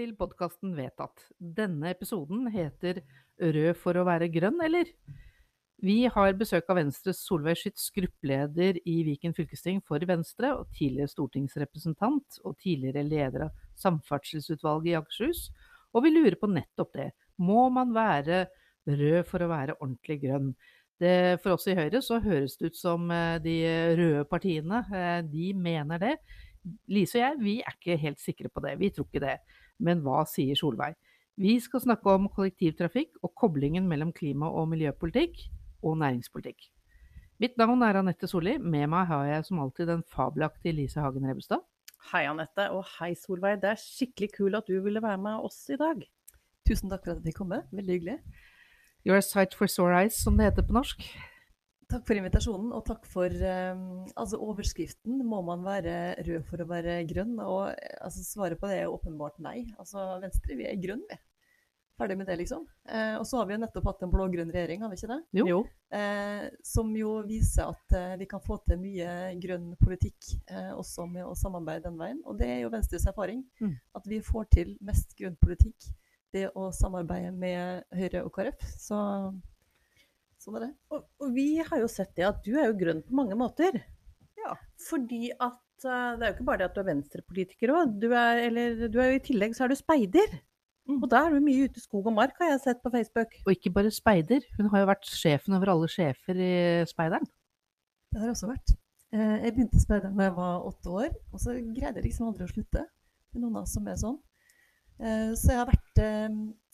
til podkasten Vedtatt. Denne episoden heter Rød for å være grønn, eller? Vi har besøk av Venstres Solveig Schytz, gruppeleder i Viken fylkesting for Venstre, og tidligere stortingsrepresentant og tidligere leder av Samferdselsutvalget i Akershus. Og vi lurer på nettopp det. Må man være rød for å være ordentlig grønn? Det, for oss i Høyre så høres det ut som eh, de røde partiene eh, de mener det. Lise og jeg vi er ikke helt sikre på det. Vi tror ikke det. Men hva sier Solveig? Vi skal snakke om kollektivtrafikk og koblingen mellom klima- og miljøpolitikk og næringspolitikk. Mitt navn er Anette Solli. Med meg har jeg som alltid den fabelaktige Lise Hagen Rebbestad. Hei, Anette, og hei, Solveig. Det er skikkelig kult at du ville være med oss i dag. Tusen takk for at jeg fikk komme. Veldig hyggelig. You're a sight for sore eyes, som det heter på norsk. Takk for invitasjonen, og takk for um, altså overskriften. Må man være rød for å være grønn? Og altså, svaret på det er åpenbart nei. Altså, Venstre, vi er grønn, vi. Ferdig med det, liksom. Eh, og så har vi jo nettopp hatt en blå-grønn regjering, har vi ikke det? Jo. Eh, som jo viser at eh, vi kan få til mye grønn politikk eh, også med å samarbeide den veien. Og det er jo Venstres erfaring. Mm. At vi får til mest grønn politikk det å samarbeide med Høyre og KrF. Så sånn er det. Og, og, vi har jo sett det at du er jo grønn på mange måter. Ja. Fordi at uh, det er jo ikke bare det at du er venstrepolitiker òg. Du er, du er jo i tillegg så er du speider. Mm. Og da er du mye ute i skog og mark, har jeg sett på Facebook. Og ikke bare speider. Hun har jo vært sjefen over alle sjefer i Speideren. Det har jeg også vært. Eh, jeg begynte i Speideren da jeg var åtte år, og så greide jeg liksom aldri å slutte. Det er noen av oss som er sånn. Eh, så jeg har vært, eh,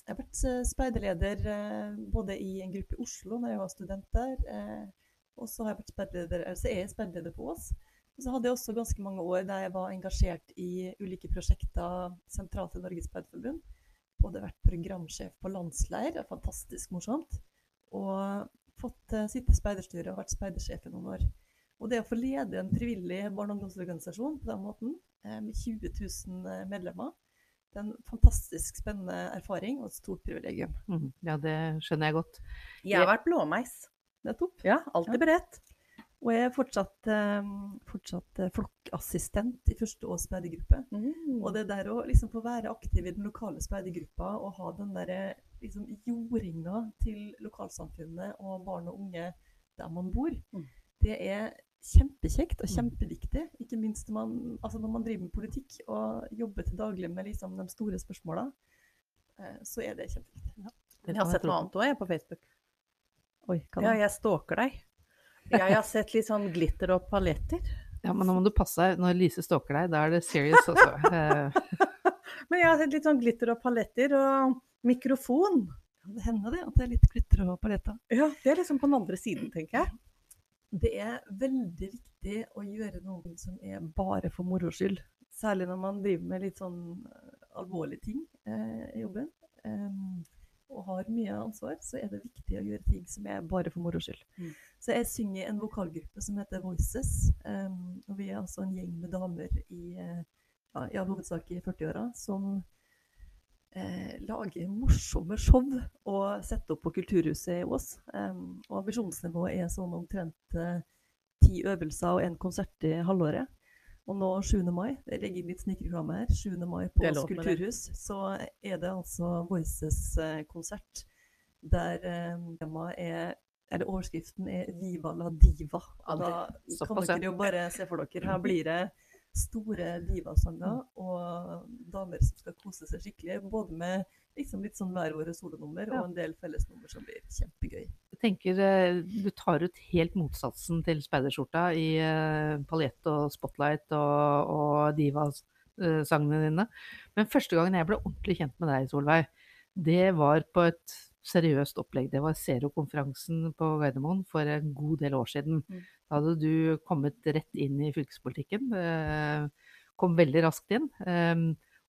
jeg har vært eh, speiderleder eh, både i en gruppe i Oslo når jeg var student der, eh, og så har jeg speiderleder, altså jeg er speiderleder på Ås. Og så hadde jeg også ganske mange år der jeg var engasjert i ulike prosjekter sentralt i Norges Speiderforbund. Både vært programsjef på landsleir, det er fantastisk morsomt, og fått sitte i speiderstyret og vært speidersjef i noen år. Og det å få lede en frivillig barne- og ungdomsorganisasjon på den måten, med 20 000 medlemmer, det er en fantastisk spennende erfaring og et stort privilegium. Mm. Ja, det skjønner jeg godt. Jeg har vært blåmeis. Nettopp. Ja, alltid beredt. Og jeg er fortsatt, eh, fortsatt eh, flokkassistent i første års speidergruppe. Mm. Og det der å liksom få være aktiv i den lokale speidergruppa og ha den der liksom, jordinga til lokalsamfunnet og barn og unge der man bor, Mm. det er kjempekjekt og kjempeviktig. Ikke minst når man, altså når man driver med politikk og jobber til daglig med liksom de store spørsmåla, eh, så er det kjempeviktig. Ja. Jeg har sett noe annet òg, jeg, på Facebook. Oi, hva Ja, jeg stalker deg. Jeg har sett litt sånn glitter og paletter. Ja, men nå må du passe deg. Når Lise stalker deg, da er det serious, altså. Eh, Men jeg har sett litt sånn glitter og paletter og mikrofon. Det hender det at det er litt glitter og paletter. Ja, det er liksom på den andre siden, tenker jeg. Det er veldig viktig å gjøre noe som er bare for moro skyld. Særlig når man driver med litt sånn eh, alvorlige ting eh, i jobben. em, og har mye ansvar, så er det viktig å gjøre ting som er bare for moro skyld. Mm. Så jeg synger i en vokalgruppe som heter Voices. em, og vi er altså en gjeng med damer i, ja, i hovedsak i 40-åra som eh, lage morsomme show og sette opp på Kulturhuset i Ås. Um, og ambisjonsnivået er sånn omtrent eh, ti øvelser og en konsert i halvåret. Og nå 7. mai, jeg legger inn litt snikreklame her, 7. mai på Ås kulturhus, så er det altså Voices-konsert der eh, temaet er eller overskriften er 'Viva la diva'. Og da kan dere jo bare se for dere. Her blir det store divasanger og damer som skal kose seg skikkelig. Både med liksom litt sånn hver våre solonummer og en del fellesnummer som blir kjempegøy. Jeg tenker eh, du tar ut helt motsatsen til speiderskjorta i eh, paljett og spotlight og, og diva-sangene dine. Men første gangen jeg ble ordentlig kjent med deg, Solveig, det var på et seriøst opplegg. Det var Zero-konferansen på Gardermoen for en god del år siden. Mm. Da hadde du kommet rett inn i fylkespolitikken. eh, Kom veldig raskt inn. eh,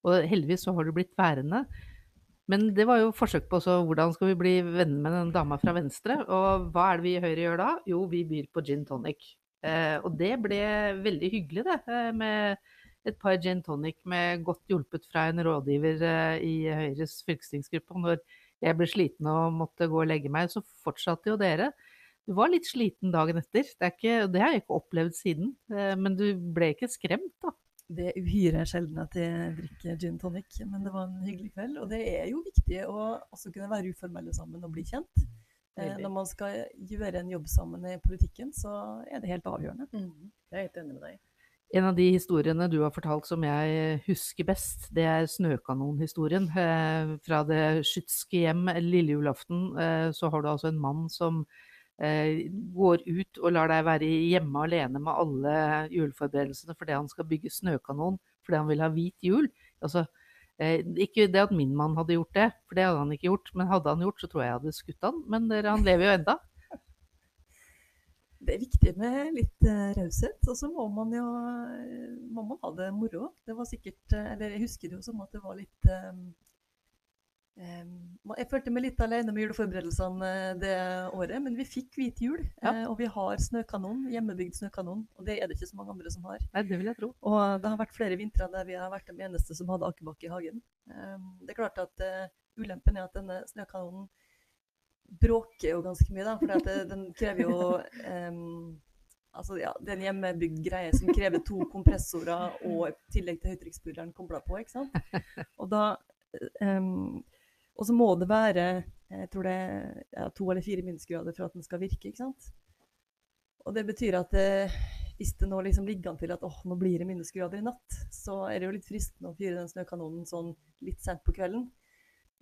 Og heldigvis så har du blitt værende. Men det var jo forsøk på også hvordan skal vi bli venner med den dama fra Venstre. Og hva er det vi i Høyre gjør da? Jo, vi byr på gin tonic. Eh, og det ble veldig hyggelig, det. eh, Med et par gin tonic med godt hjulpet fra en rådgiver i Høyres fylkestingsgruppe. Når jeg ble sliten og måtte gå og legge meg, så fortsatte jo dere. Du var litt sliten dagen etter. Det, er ikke, det har jeg ikke opplevd siden. eh, Men du ble ikke skremt, da. Det er uhyre sjelden at jeg drikker gin tonic, men det var en hyggelig kveld. Og det er jo viktig å også kunne være uformelle sammen og bli kjent. Eh, når man skal gjøre en jobb sammen i politikken, så er det helt avgjørende. Mm. Jeg er helt enig med deg. En av de historiene du har fortalt som jeg husker best, det er snøkanonhistorien. Eh, fra det skytske hjem lille julaften eh, så har du altså en mann som eh, går ut og lar deg være hjemme alene med alle juleforberedelsene fordi han skal bygge snøkanon fordi han vil ha hvit jul. Altså, ikke det at min mann hadde gjort det, for det hadde han ikke gjort. Men hadde han gjort, så tror jeg jeg hadde skutt han. Men han lever jo enda. Det er viktig med litt uh, raushet, og så må man jo eh, må man ha det moro. Det var sikkert eh, Eller jeg husker det jo som at det var litt um, um, Jeg følte meg litt alene med juleforberedelsene eh, det året, men vi fikk hvit jul. Ja. eh, og vi har snøkanon, hjemmebygd snøkanon, og det er det ikke så mange andre som har. Nei, det vil jeg tro. Og det har vært flere vintre der vi har vært de eneste som hadde akebakke i hagen. Um, det er klart at uh, ulempen er at denne snøkanonen bråker jo ganske mye, da. For den krever jo um, Altså, ja, det er en hjemmebygd greie som krever to kompressorer og i tillegg til høytrykksspuleren kobla på, ikke sant. Og da um, Og så må det være jeg tror det er ja, to eller fire minusgrader for at den skal virke, ikke sant. Og det betyr at eh, hvis det nå liksom ligger an til at åh, nå blir det minusgrader i natt, så er det jo litt fristende å fyre den snøkanonen sånn litt sent på kvelden.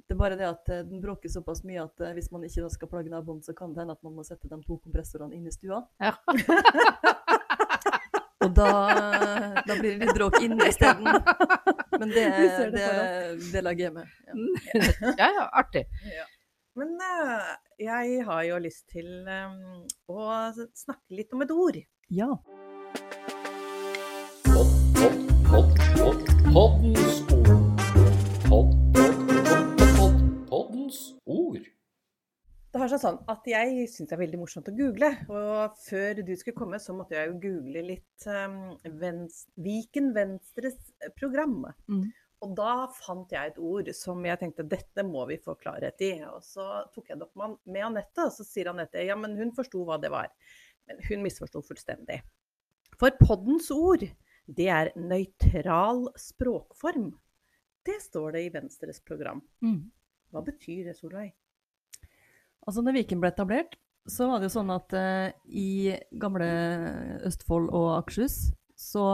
Det er bare det at eh, den bråker såpass mye at eh, hvis man ikke skal plage naboen, så kan det hende at man må sette de to kompressorene inn i stua. Ja. Og da, da blir det litt bråk inne isteden. Men det, er det det, det lager jeg med. Ja. Ja, ja, artig. Men uh, jeg har jo lyst til um, å snakke litt om et ord. ja. Hopp, hopp, hopp, hopp, poddens ord. Det har seg sånn at jeg syns det er veldig morsomt å google. Og før du skulle komme, så måtte jeg jo google litt um, vens Viken Venstres program. Mm. Og da fant jeg et ord som jeg tenkte dette må vi få klarhet i. Og så tok jeg det opp med med Anette, og så sier Anette ja, men hun forsto hva det var. Men hun misforsto fullstendig. For poddens ord, det er nøytral språkform. Det står det i Venstres program. Mm. Hva betyr det, Solveig? Altså når Viken ble etablert, så var det jo sånn at eh, i gamle Østfold og Akershus, så,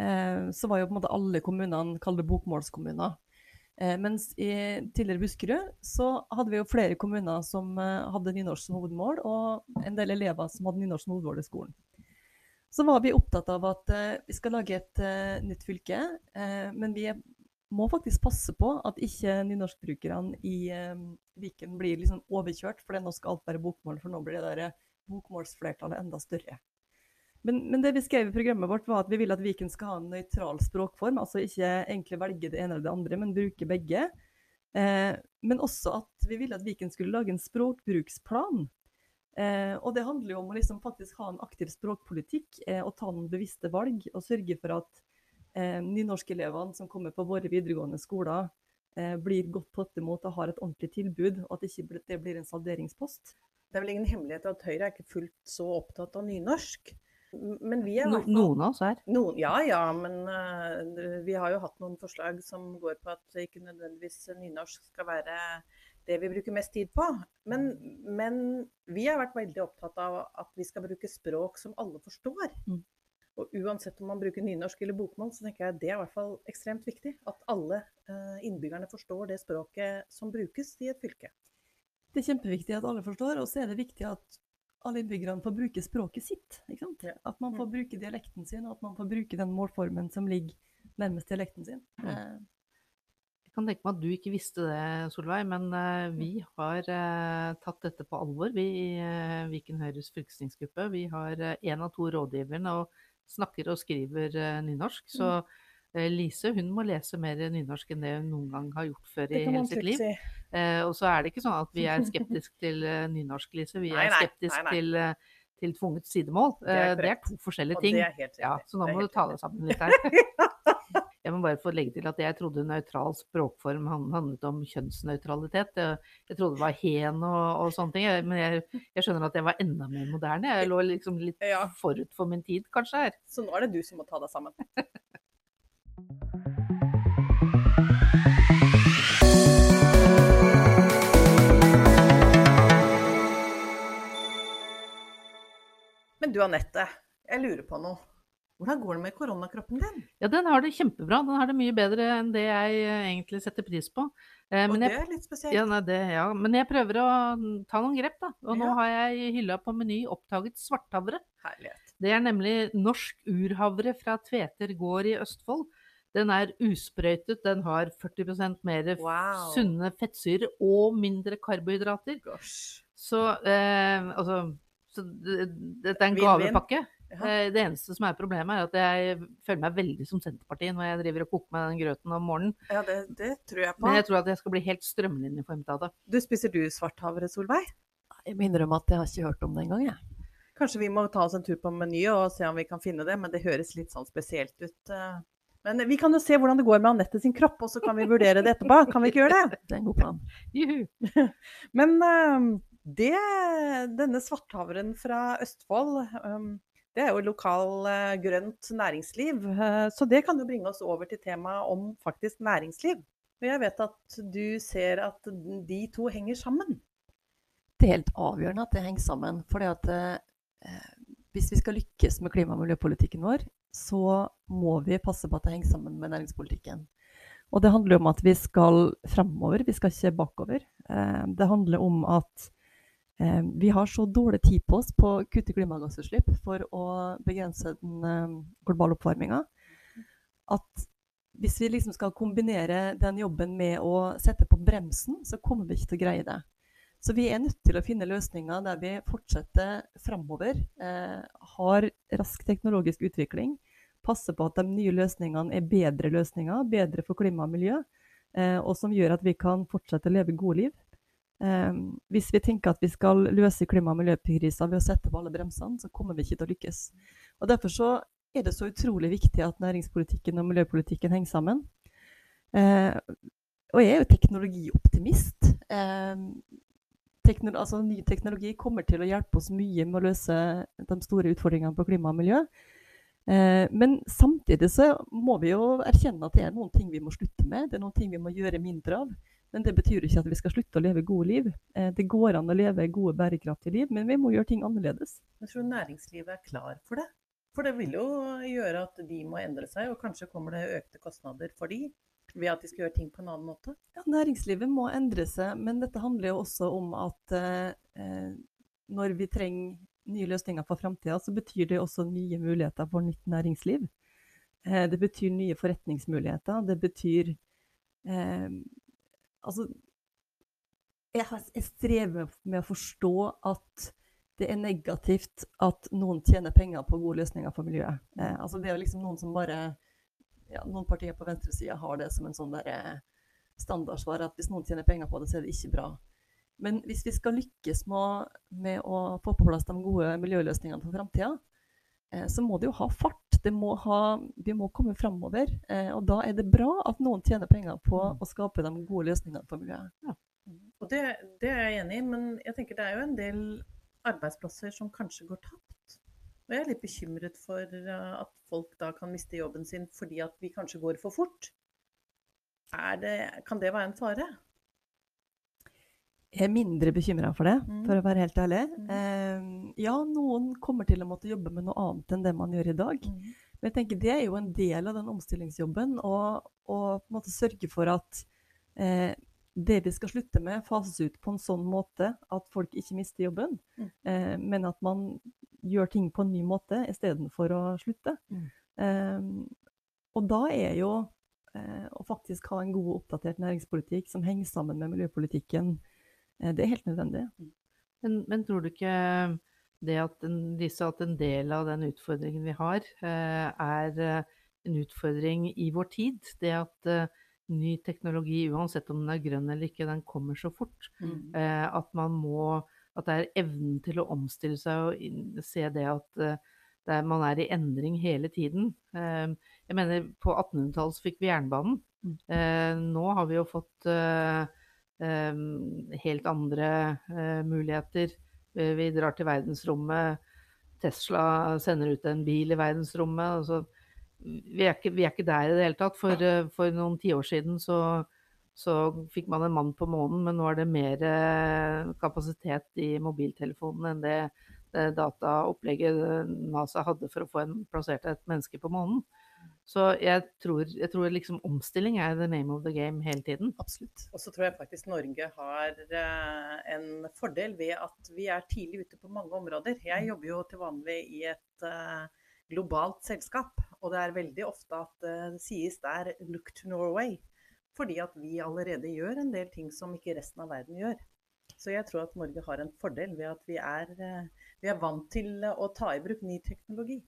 eh, så var jo på en måte alle kommunene kalt bokmålskommuner. Eh, mens i tidligere Buskerud så hadde vi jo flere kommuner som eh, hadde nynorsk som hovedmål, og en del elever som hadde nynorsk som hovedmål i skolen. Så var vi opptatt av at eh, vi skal lage et eh, nytt fylke, men vi er må faktisk passe på at ikke nynorskbrukerne i eh, Viken blir liksom overkjørt, for nå skal alt være bokmål, for nå blir det der eh, bokmålsflertallet enda større. Men, men det vi skrev i programmet vårt, var at vi vil at Viken skal ha en nøytral språkform. Altså ikke egentlig velge det ene eller det andre, men bruke begge. Eh, men også at vi ville at Viken skulle lage en språkbruksplan. Eh, og det handler jo om å liksom faktisk ha en aktiv språkpolitikk eh, og ta noen bevisste valg, og sørge for at eh, nynorskelevene som kommer på våre videregående skoler, eh, blir godt tatt imot og har et ordentlig tilbud, og at ikke det blir en salderingspost. Det er vel ingen hemmelighet at Høyre er ikke fullt så opptatt av nynorsk. Men vi er No, fall noen av oss er. Noen, ja ja, men uh, vi har jo hatt noen forslag som går på at ikke nødvendigvis nynorsk skal være det vi bruker mest tid på. Men, men vi har vært veldig opptatt av at vi skal bruke språk som alle forstår. Mm. Og uansett om man bruker nynorsk eller bokmål, så tenker jeg det er i hvert fall ekstremt viktig. At alle eh, innbyggerne forstår det språket som brukes i et fylke. Det er kjempeviktig at alle forstår, og så er det viktig at alle innbyggerne får bruke språket sitt. Ikke sant? Ja. At man får bruke dialekten sin, og at man får bruke den målformen som ligger nærmest dialekten sin. Mm. Eh, Jeg kan tenke meg at du ikke visste det, Solveig, men eh, vi har tatt dette på alvor, vi i Viken Høyres fylkestingsgruppe. Vi har én av to rådgiverne og snakker og skriver eh, nynorsk. Så eh, Lise hun må lese mer nynorsk enn det hun noen gang har gjort før i hele sitt liv. si. Eh, og så er det ikke sånn at vi er skeptiske til nynorsk, Lise. Vi Nei, er skeptiske nei, nei. til, til tvunget sidemål. Det er det er to forskjellige ting. Ja, så nå må du ta deg sammen litt her. Jeg må bare få legge til at jeg trodde nøytral språkform handlet om kjønnsnøytralitet. Jeg trodde det var hen og, og sånne ting. Men jeg, jeg, skjønner at jeg var enda mer moderne. Jeg lå liksom litt ja. forut for min tid, kanskje. her. Så nå er det du som må ta deg sammen. Men du Anette, jeg lurer på noe. Hvordan går det med koronakroppen din? Ja, den har det kjempebra. Den har det mye bedre enn det jeg eh, egentlig setter pris på. Eh, Og det jeg, er litt spesielt. ja, nei, det, ja. men jeg prøver å ta noen grep, da. Og nå har jeg i hylla på Meny oppdaget svarthavre. Herlighet. Det er nemlig norsk urhavre fra Tveter gård i Østfold. Den er usprøytet, den har 40% mer Wow. sunne fettsyrer og mindre karbohydrater. Gosh. Så, eh, altså, så dette er en gavepakke. Eh, Det eneste som er problemet, er at jeg føler meg veldig som Senterpartiet når jeg driver og koker meg den grøten om morgenen. Ja, det, det tror jeg på. Men jeg tror at jeg skal bli helt strømlinjeformet av det. Du spiser du svarthavre, Solveig? Jeg må innrømme at jeg har ikke hørt om det engang, jeg. Kanskje vi må ta oss en tur på Meny og se om vi kan finne det, men det høres litt sånn spesielt ut. eh. Men vi kan jo se hvordan det går med Anette sin kropp, og så kan vi vurdere det etterpå. Kan vi ikke gjøre det? Det er en god plan. Juhu! Men eh, det, denne svarthavren fra Østfold, det er jo lokal eh, grønt næringsliv. eh, Så det kan jo bringe oss over til temaet om faktisk næringsliv. Og jeg vet at du ser at de to henger sammen. Det er helt avgjørende at det henger sammen. For eh, hvis vi skal lykkes med klima- og miljøpolitikken vår, så må vi passe på at det henger sammen med næringspolitikken. Og det handler om at vi skal fremover, vi skal ikke bakover. Eh, det handler om at eh, vi har så dårlig tid på oss på å kutte klimagassutslipp for å begrense den eh, globale oppvarminga, at hvis vi liksom skal kombinere den jobben med å sette på bremsen, så kommer vi ikke til å greie det. Så vi er nødt til å finne løsninger der vi fortsetter framover, eh, har rask teknologisk utvikling, passer på at de nye løsningene er bedre løsninger, bedre for klima og miljø, eh, og som gjør at vi kan fortsette å leve gode liv. Eh, hvis vi tenker at vi skal løse klima- og miljøkrisa ved å sette på alle bremsene, så kommer vi ikke til å lykkes. Og Derfor så er det så utrolig viktig at næringspolitikken og miljøpolitikken henger sammen. Eh, og jeg er jo teknologioptimist. Eh, teknolo altså, ny teknologi kommer til å hjelpe oss mye med å løse de store utfordringene på klima og miljø. Men samtidig så må vi jo erkjenne at det er noen ting vi må slutte med. Det er noen ting vi må gjøre mindre av. Men det betyr ikke at vi skal slutte å leve gode liv. Eh, det går an å leve gode, bærekraftige liv, men vi må gjøre ting annerledes. Jeg tror næringslivet er klar for det. For det vil jo gjøre at de må endre seg, og kanskje kommer det økte kostnader for de ved at de skal gjøre ting på en annen måte. Ja, næringslivet må endre seg, men dette handler jo også om at eh, når vi trenger nye løsninger for framtida, så betyr det også nye muligheter for nytt næringsliv. Eh, det betyr nye forretningsmuligheter. Det betyr eh, Altså jeg, strever med å forstå at det er negativt at noen tjener penger på gode løsninger for miljøet. Eh, altså det er liksom noen som bare ja, Noen partier på venstresida har det som en sånn der, eh, standardsvar at hvis noen tjener penger på det, så er det ikke bra. Men hvis vi skal lykkes med, med å få på plass de gode miljøløsningene for framtida, eh, så må det jo ha fart. Det må ha, vi må komme framover. Eh, og da er det bra at noen tjener penger på Mm. å skape de gode løsningene for miljøet. Og det, det er jeg enig i, men jeg tenker det er jo en del arbeidsplasser som kanskje går tapt. Og jeg er litt bekymret for eh, at folk da kan miste jobben sin fordi at vi kanskje går for fort. Det, kan det være en fare? Jeg er mindre bekymra for det, Mm. for å være helt ærlig. Mm. Eh, ja, noen kommer til å måtte jobbe med noe annet enn det man gjør i dag. Men jeg tenker det er jo en del av den omstillingsjobben å på en måte sørge for at eh, det vi skal slutte med, fases ut på en sånn måte at folk ikke mister jobben, Mm. eh, men at man gjør ting på en ny måte istedenfor å slutte. Mm. Eh, og da er jo eh, å faktisk ha en god, oppdatert næringspolitikk som henger sammen med miljøpolitikken, det er helt nødvendig. Men, men tror du ikke det at en, disse, at en del av den utfordringen vi har, eh, er eh, en utfordring i vår tid? Det at eh, ny teknologi, uansett om den er grønn eller ikke, den kommer så fort. Mm. at man må At det er evnen til å omstille seg og se det at eh, det er, man er i endring hele tiden. Eh, jeg mener, på 1800-tallet så fikk vi jernbanen. Mm. Eh, nå har vi jo fått eh, eh, helt andre eh, muligheter. Vi, vi drar til verdensrommet. Tesla sender ut en bil i verdensrommet. Altså, vi, er ikke, vi er ikke der i det hele tatt. For, eh, for noen tiår siden så, så fikk man en mann på månen, men nå er det mer eh, kapasitet i mobiltelefonen enn det det dataopplegget NASA hadde for å få en, plassert et menneske på månen. Så jeg tror, jeg tror liksom omstilling er the name of the game hele tiden. Absolutt. Og så tror jeg faktisk Norge har eh, en fordel ved at vi er tidlig ute på mange områder. Jeg jobber jo til vanlig i et eh, globalt selskap, og det er veldig ofte at det sies der 'look to Norway'. Fordi at vi allerede gjør en del ting som ikke resten av verden gjør. Så jeg tror at Norge har en fordel ved at vi er, eh, vi er vant til å ta i bruk ny teknologi.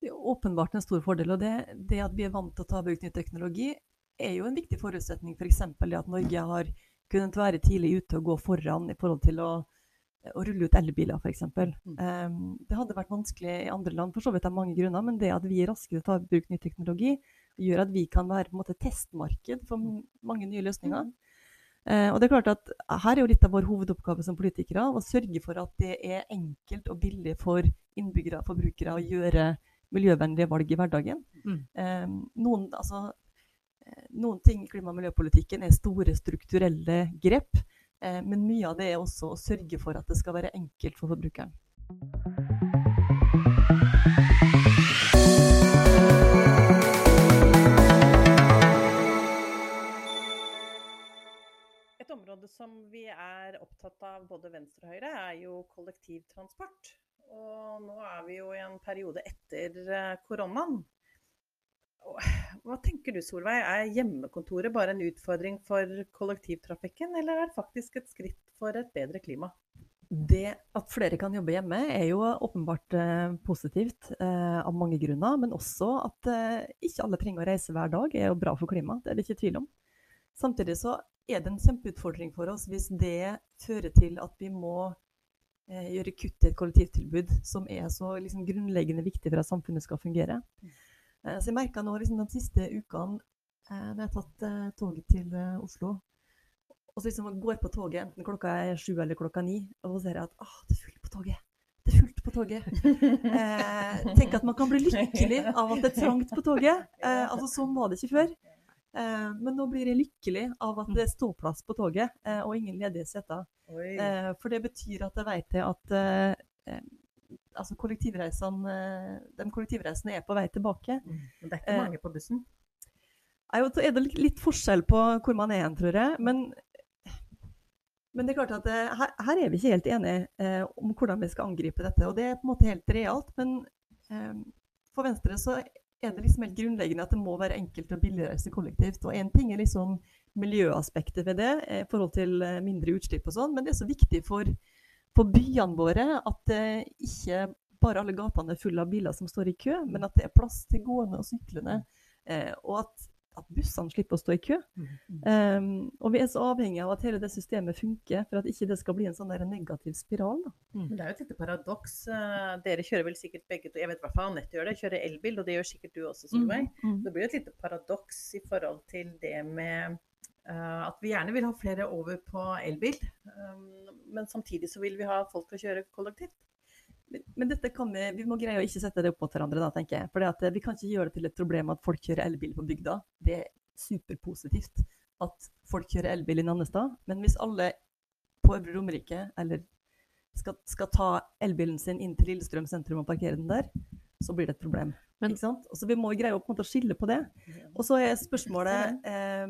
Det er åpenbart en stor fordel. Og det, det at vi er vant til å ta i bruk ny teknologi, er jo en viktig forutsetning. F.eks. For det at Norge har kunnet være tidlig ute og gå foran i forhold til å, å rulle ut elbiler, f.eks. Mm. Um, det hadde vært vanskelig i andre land for så vidt av mange grunner, men det at vi er raskere tar i bruk ny teknologi, gjør at vi kan være på en måte testmarked for mange nye løsninger. Eh, og det er klart at Her er jo litt av vår hovedoppgave som politikere å sørge for at det er enkelt og billig for innbyggere og forbrukere å gjøre miljøvennlige valg i hverdagen. Mm. Eh, noen, altså, eh, noen ting i klima- og miljøpolitikken er store strukturelle grep. Eh, men mye av det er også å sørge for at det skal være enkelt for forbrukeren. Et område som vi er opptatt av, både Venstre og Høyre, er jo kollektivtransport. Og nå er vi jo i en periode etter eh, koronaen. Hva tenker du Solveig, er hjemmekontoret bare en utfordring for kollektivtrafikken, eller er det faktisk et skritt for et bedre klima? Det at flere kan jobbe hjemme er jo åpenbart eh, positivt eh, av mange grunner, men også at eh, ikke alle trenger å reise hver dag er jo bra for klimaet. Det er det ikke tvil om. Samtidig så er det en kjempeutfordring for oss hvis det fører til at vi må gjøre kutt i et kollektivtilbud som er så liksom, grunnleggende viktig for at samfunnet skal fungere. Eh, så jeg merka nå liksom, de siste ukene eh, når jeg har tatt eh, toget til eh, Oslo, og så liksom går på toget enten klokka er sju eller klokka ni, og så ser jeg at ah, det er fullt på toget. Det er fullt på toget. Eh, tenk at man kan bli lykkelig av at det er trangt på toget. Eh, altså Sånn var det ikke før. Eh, men nå blir jeg lykkelig av at det er ståplass på toget eh, og ingen ledige seter. Eh, for det betyr at jeg vet at altså kollektivreisene, de kollektivreisene er på vei tilbake. Men det er ikke mange på bussen. Nei, og så er det litt forskjell på hvor man er hen, tror jeg. Men, men det er klart at det, her, her er vi ikke helt enige eh, om hvordan vi skal angripe dette. Og det er på en måte helt realt. Men eh, for Venstre så er det liksom helt grunnleggende at det må være enkelt og billig å reise kollektivt. Og én ting er liksom miljøaspektet ved det eh, i forhold til eh, mindre utslipp og sånn, men det er så viktig for, for byene våre at eh, ikke bare alle gatene er fulle av biler som står i kø, men at det er plass til gående og syklende. Eh, og at, at bussene slipper å stå i kø. Um, og vi er så avhengig av at hele det systemet funker, for at ikke det skal bli en sånn der negativ spiral. Da. Men det er jo et lite paradoks. Eh, Dere kjører vel sikkert begge to, jeg vet i hvert fall Anette gjør det, kjører elbil, og det gjør sikkert du også, Solveig. Mm. Det blir jo et lite paradoks i forhold til det med Uh, at vi gjerne vil ha flere over på elbil, um, men samtidig så vil vi ha folk til å kjøre kollektivt. Men, men dette kan vi, vi må greie å ikke sette det opp mot hverandre, da, tenker jeg. For eh, vi kan ikke gjøre det til et problem at folk kjører elbil på bygda. Det er superpositivt at folk kjører elbil i Nannestad. Men hvis alle på Øvre Romerike eller skal, skal ta elbilen sin inn til Lillestrøm sentrum og parkere den der, så blir det et problem. Men- ikke sant? Og så Vi må greie å på skille på det. Og så er spørsmålet eh,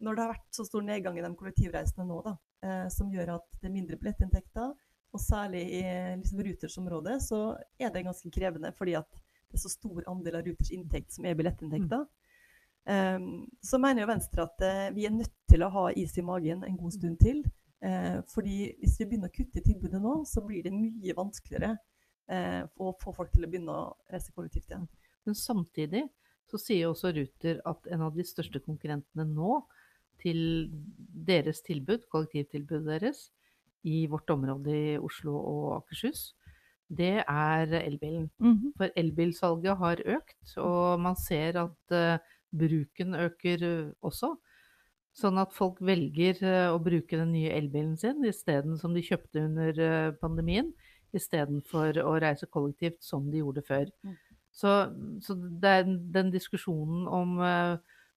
Når det har vært så stor nedgang i de kollektivreisene nå, da, eh, som gjør at det er mindre billettinntekter, og særlig i liksom, Ruters område, så er det ganske krevende fordi at det er så stor andel av Ruters inntekt som er billettinntekter. Eh, så mener jo Venstre at uh, vi er nødt til å ha is i magen en god stund til. Uh, fordi hvis vi begynner å kutte i tilbudet nå, så blir det mye vanskeligere uh, å få folk til å begynne å reise kollektivt igjen. Men samtidig så sier også Ruter at en av de største konkurrentene nå til deres tilbud, kollektivtilbudet deres, i vårt område i Oslo og Akershus, det er elbilen. For elbilsalget har økt, og man ser at uh, bruken øker eh, også. Sånn at folk velger eh, å bruke den nye elbilen sin isteden som de kjøpte under eh, pandemien, istedenfor å reise kollektivt som de gjorde før. Mm. Så, så den- den diskusjonen om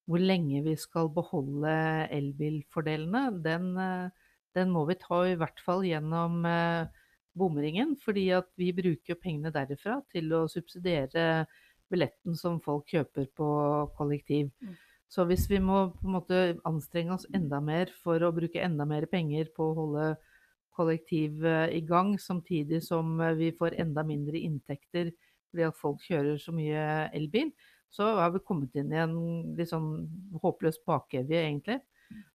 hvor lenge vi skal beholde elbilfordelene, den, den må vi ta i hvert fall gjennom eh, bomringen, fordi at vi bruker pengene derifra til å subsidiere billetten som folk kjøper på kollektiv. Mm. Så hvis vi må på en måte anstrenge oss enda mer for å bruke enda mer penger på å holde kollektiv eh, i gang, samtidig som eh, vi får enda mindre inntekter fordi at folk kjører så mye elbil, så har vi kommet inn i en litt sånn håpløs bakevje, egentlig.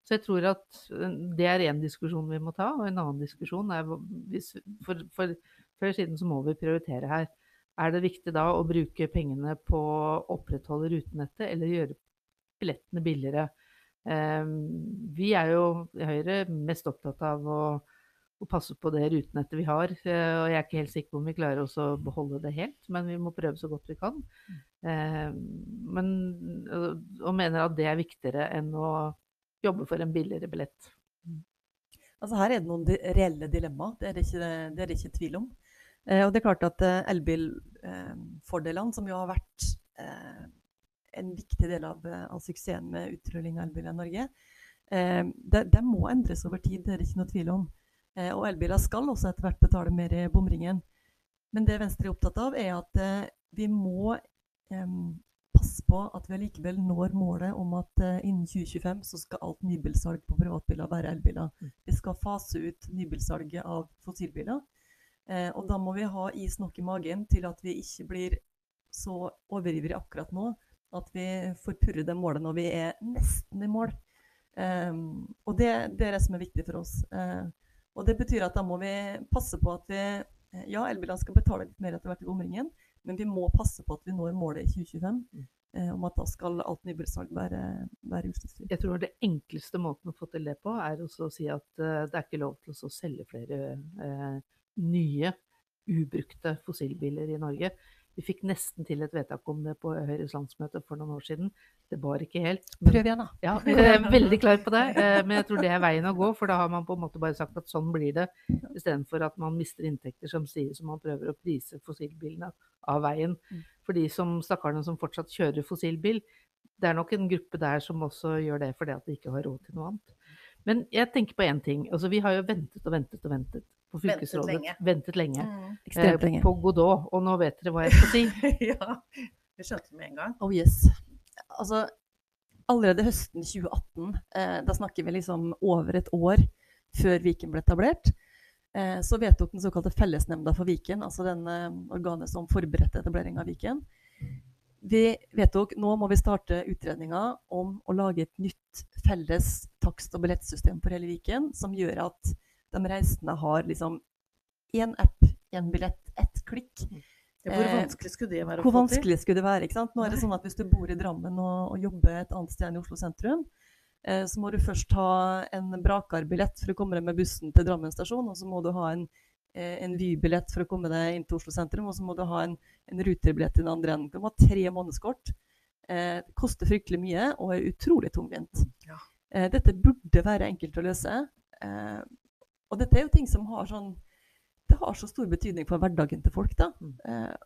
Så jeg tror at eh, det er én diskusjon vi må ta, og en annen diskusjon er hvis, for, for før siden så må vi prioritere her. Er det viktig da å bruke pengene på å opprettholde rutenettet, eller gjøre billettene billigere? Eh, vi er jo i Høyre mest opptatt av å, å passe på det rutenettet vi har. eh, og jeg er ikke helt sikker på om vi klarer å beholde det helt, men vi må prøve så godt vi kan. Eh, men, og, og mener at det er viktigere enn å jobbe for en billigere billett. Altså her er det noen reelle dilemmaer, det er det ikke, det ikke tvil om. Eh, og det er klart at eh, elbilfordelene, som jo har vært eh, en viktig del av, eh, av suksessen med utrulling av elbiler i Norge, eh, det, det må endres over tid, det er det ikke noe tvil om. Eh, og elbiler skal også etter hvert betale mer i bomringen. Men det Venstre er opptatt av, er at eh, vi må eh, passe på at vi allikevel når målet om at eh, innen 2025 så skal alt nybilsalg på privatbiler være elbiler. Vi skal fase ut nybilsalget av fossilbiler. Eh, og da må vi ha is nok i magen til at vi ikke blir så overivrige akkurat nå at vi forpurrer det målet når vi er nesten i mål. Eh, og det, det er det som er viktig for oss. Eh, og det betyr at da må vi passe på at vi Ja, elbilene skal betale litt mer etter hvert i bomringen, men vi må passe på at vi når målet i 2025 eh, om at da skal alt nybilsalg være, være utslippsfritt. Jeg tror det enkleste måten å få til det på, er å si at uh, det er ikke lov til å selge flere uh, nye, ubrukte fossilbiler i Norge. Vi fikk nesten til et vedtak om det på Høyres landsmøte for noen år siden. Det var ikke helt. men- Prøv igjen, da. Ja, jeg er veldig klar på det, eh, men jeg tror det er veien å gå. For da har man på en måte bare sagt at sånn blir det, istedenfor at man mister inntekter som sier som man prøver å prise fossilbilene av veien. Mm. For de som stakkarene som fortsatt kjører fossilbil, det er nok en gruppe der som også gjør det fordi at de ikke har råd til noe annet. Men jeg tenker på én ting. Altså, vi har jo ventet og ventet og ventet på Ventet lenge. Ventet lenge. Ekstremt eh, lenge. På Godot. Og nå vet dere hva jeg skal si. ja, vi skjønte du med en gang. Oh yes. Altså, allerede høsten 2018, eh, da snakker vi liksom over et år før Viken ble etablert, eh, så vedtok den såkalte Fellesnemnda for Viken, altså den eh, organet som forberedte etablering av Viken, vi vedtok nå må vi starte utredninga om å lage et nytt felles takst- og billettsystem for hele Viken, som gjør at de reisende har liksom én app, én billett, ett klikk. Ja, Hvor Eh, vanskelig skulle det være Hvor vanskelig skulle det være? ikke sant? Nå er det sånn at Hvis du bor i Drammen og, og jobber et annet sted enn i Oslo sentrum, eh, så må du først ha en Brakar-billett for å komme deg med bussen til Drammen stasjon. Og så må du ha en, eh, en Vy-billett for å komme deg inn til Oslo sentrum. Og så må du ha en, en Ruter-billett i den andre enden. Du må ha tre månedskort. Eh, det koster fryktelig mye og er utrolig tungvint. Ja. Eh, dette burde være enkelt å løse. Og dette er jo ting som har sånn Det har så stor betydning for hverdagen til folk. da. Mm. Eh,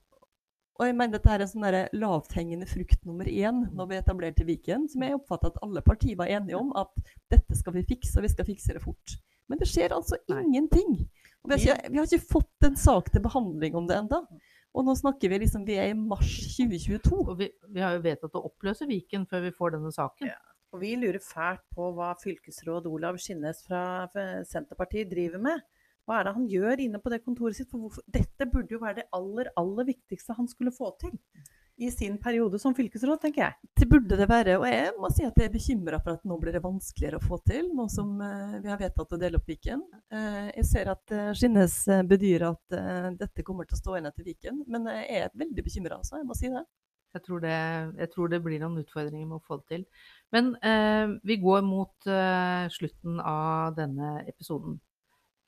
og jeg mener dette er en sånn der lavthengende frukt nummer én når vi etablerte Viken, som jeg oppfatter at alle partier var enige om at dette skal vi fikse, og vi skal fikse det fort. Men det skjer altså Nei. ingenting. Og vi, har ikke, vi har ikke fått en sak til behandling om det enda. Og nå snakker vi liksom, vi er i mars 2022. Og vi, vi har jo vedtatt å oppløse Viken før vi får denne saken. Ja. Og vi lurer fælt på hva fylkesråd Olav Skinnes fra Senterpartiet driver med. Hva er det han gjør inne på det kontoret sitt? For hvorfor? Dette burde jo være det aller, aller viktigste han skulle få til i sin periode som fylkesråd, tenker jeg. Det burde det være. Og jeg må si at jeg er bekymra for at nå blir det vanskeligere å få til, nå som eh, vi har vedtatt å dele opp Viken. Eh, jeg ser at uh, Skinnes eh, bedyrer at eh, dette kommer til å stå igjen etter Viken, men jeg er veldig bekymra, altså. Jeg må si det. Jeg tror, det, jeg tror det blir noen utfordringer med å få det til. Men eh, vi går mot eh, slutten av denne episoden.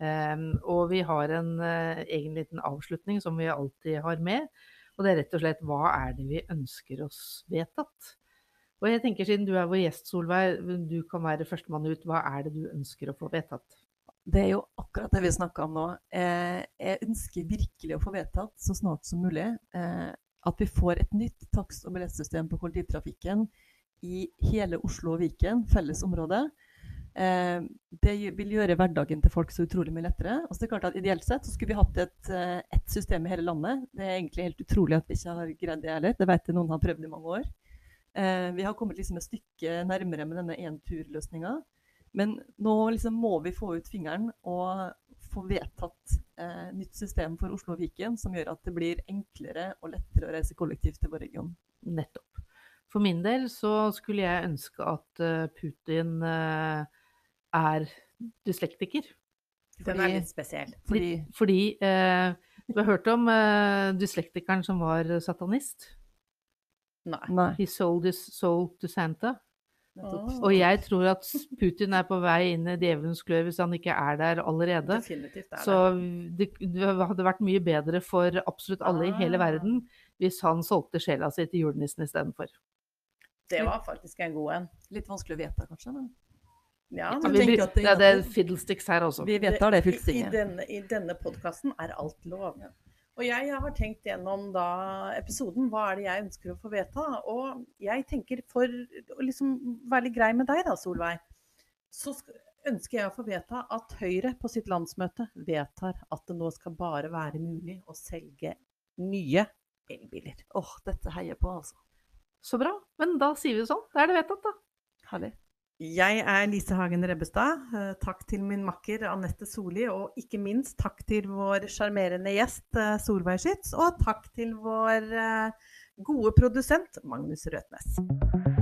Eh, og vi har en eh, egen liten avslutning som vi alltid har med. Og det er rett og slett hva er det vi ønsker oss vedtatt? Og jeg tenker siden du er vår gjest, Solveig, du kan være førstemann ut. Hva er det du ønsker å få vedtatt? Det er jo akkurat det vi snakka om nå. Eh, jeg ønsker virkelig å få vedtatt så snart som mulig eh, at vi får et nytt takst- og billettsystem på kollektivtrafikken i hele Oslo og Viken, felles område. Eh, det vil gjøre hverdagen til folk så utrolig mye lettere. Og så er det klart at Ideelt sett så skulle vi hatt et, eh, system i hele landet. Det er egentlig helt utrolig at vi ikke har greid det heller. Det vet jeg noen har prøvd i mange år. Eh, vi har kommet liksom et stykke nærmere med denne én-tur-løsninga. Men nå liksom må vi få ut fingeren og få vedtatt eh, nytt system for Oslo og Viken som gjør at det blir enklere og lettere å reise kollektivt til vår region. Nettopp. For min del så skulle jeg ønske at eh, Putin eh, er dyslektiker. Den er litt spesiell. Fordi Fordi eh, du har hørt om eh, dyslektikeren som var satanist? Nei. Nei. He sold his soul to Santa. Og jeg tror at Putin er på vei inn i djevelens klør hvis han ikke er der allerede. Er Så det. hadde vært mye bedre for absolutt alle i hele Ah. verden hvis han solgte sjela si til julenissen istedenfor. Det var faktisk en god en. Litt vanskelig å vite, kanskje. Men Ja, Ja, men vi- det det, er det er fiddlesticks her også. vi vedtar det i I, i denne, i denne podkasten er alt lov. Og jeg har tenkt gjennom da episoden hva er det jeg ønsker å få vedta. Og jeg tenker for å liksom være litt grei med deg da, Solveig, så ønsker jeg å få vedta at Høyre på sitt landsmøte vedtar at det nå skal bare være mulig å selge nye elbiler. Åh, dette heier på, altså. Så bra. Men da sier vi det sånn. Da er det vedtatt, da. Herlig. Jeg er Lise Hagen Rebbestad. Eh, Takk til min makker Anette Solli, og ikke minst takk til vår sjarmerende gjest eh, Solveig Schytz. Og takk til vår eh, gode produsent Magnus Røtnes.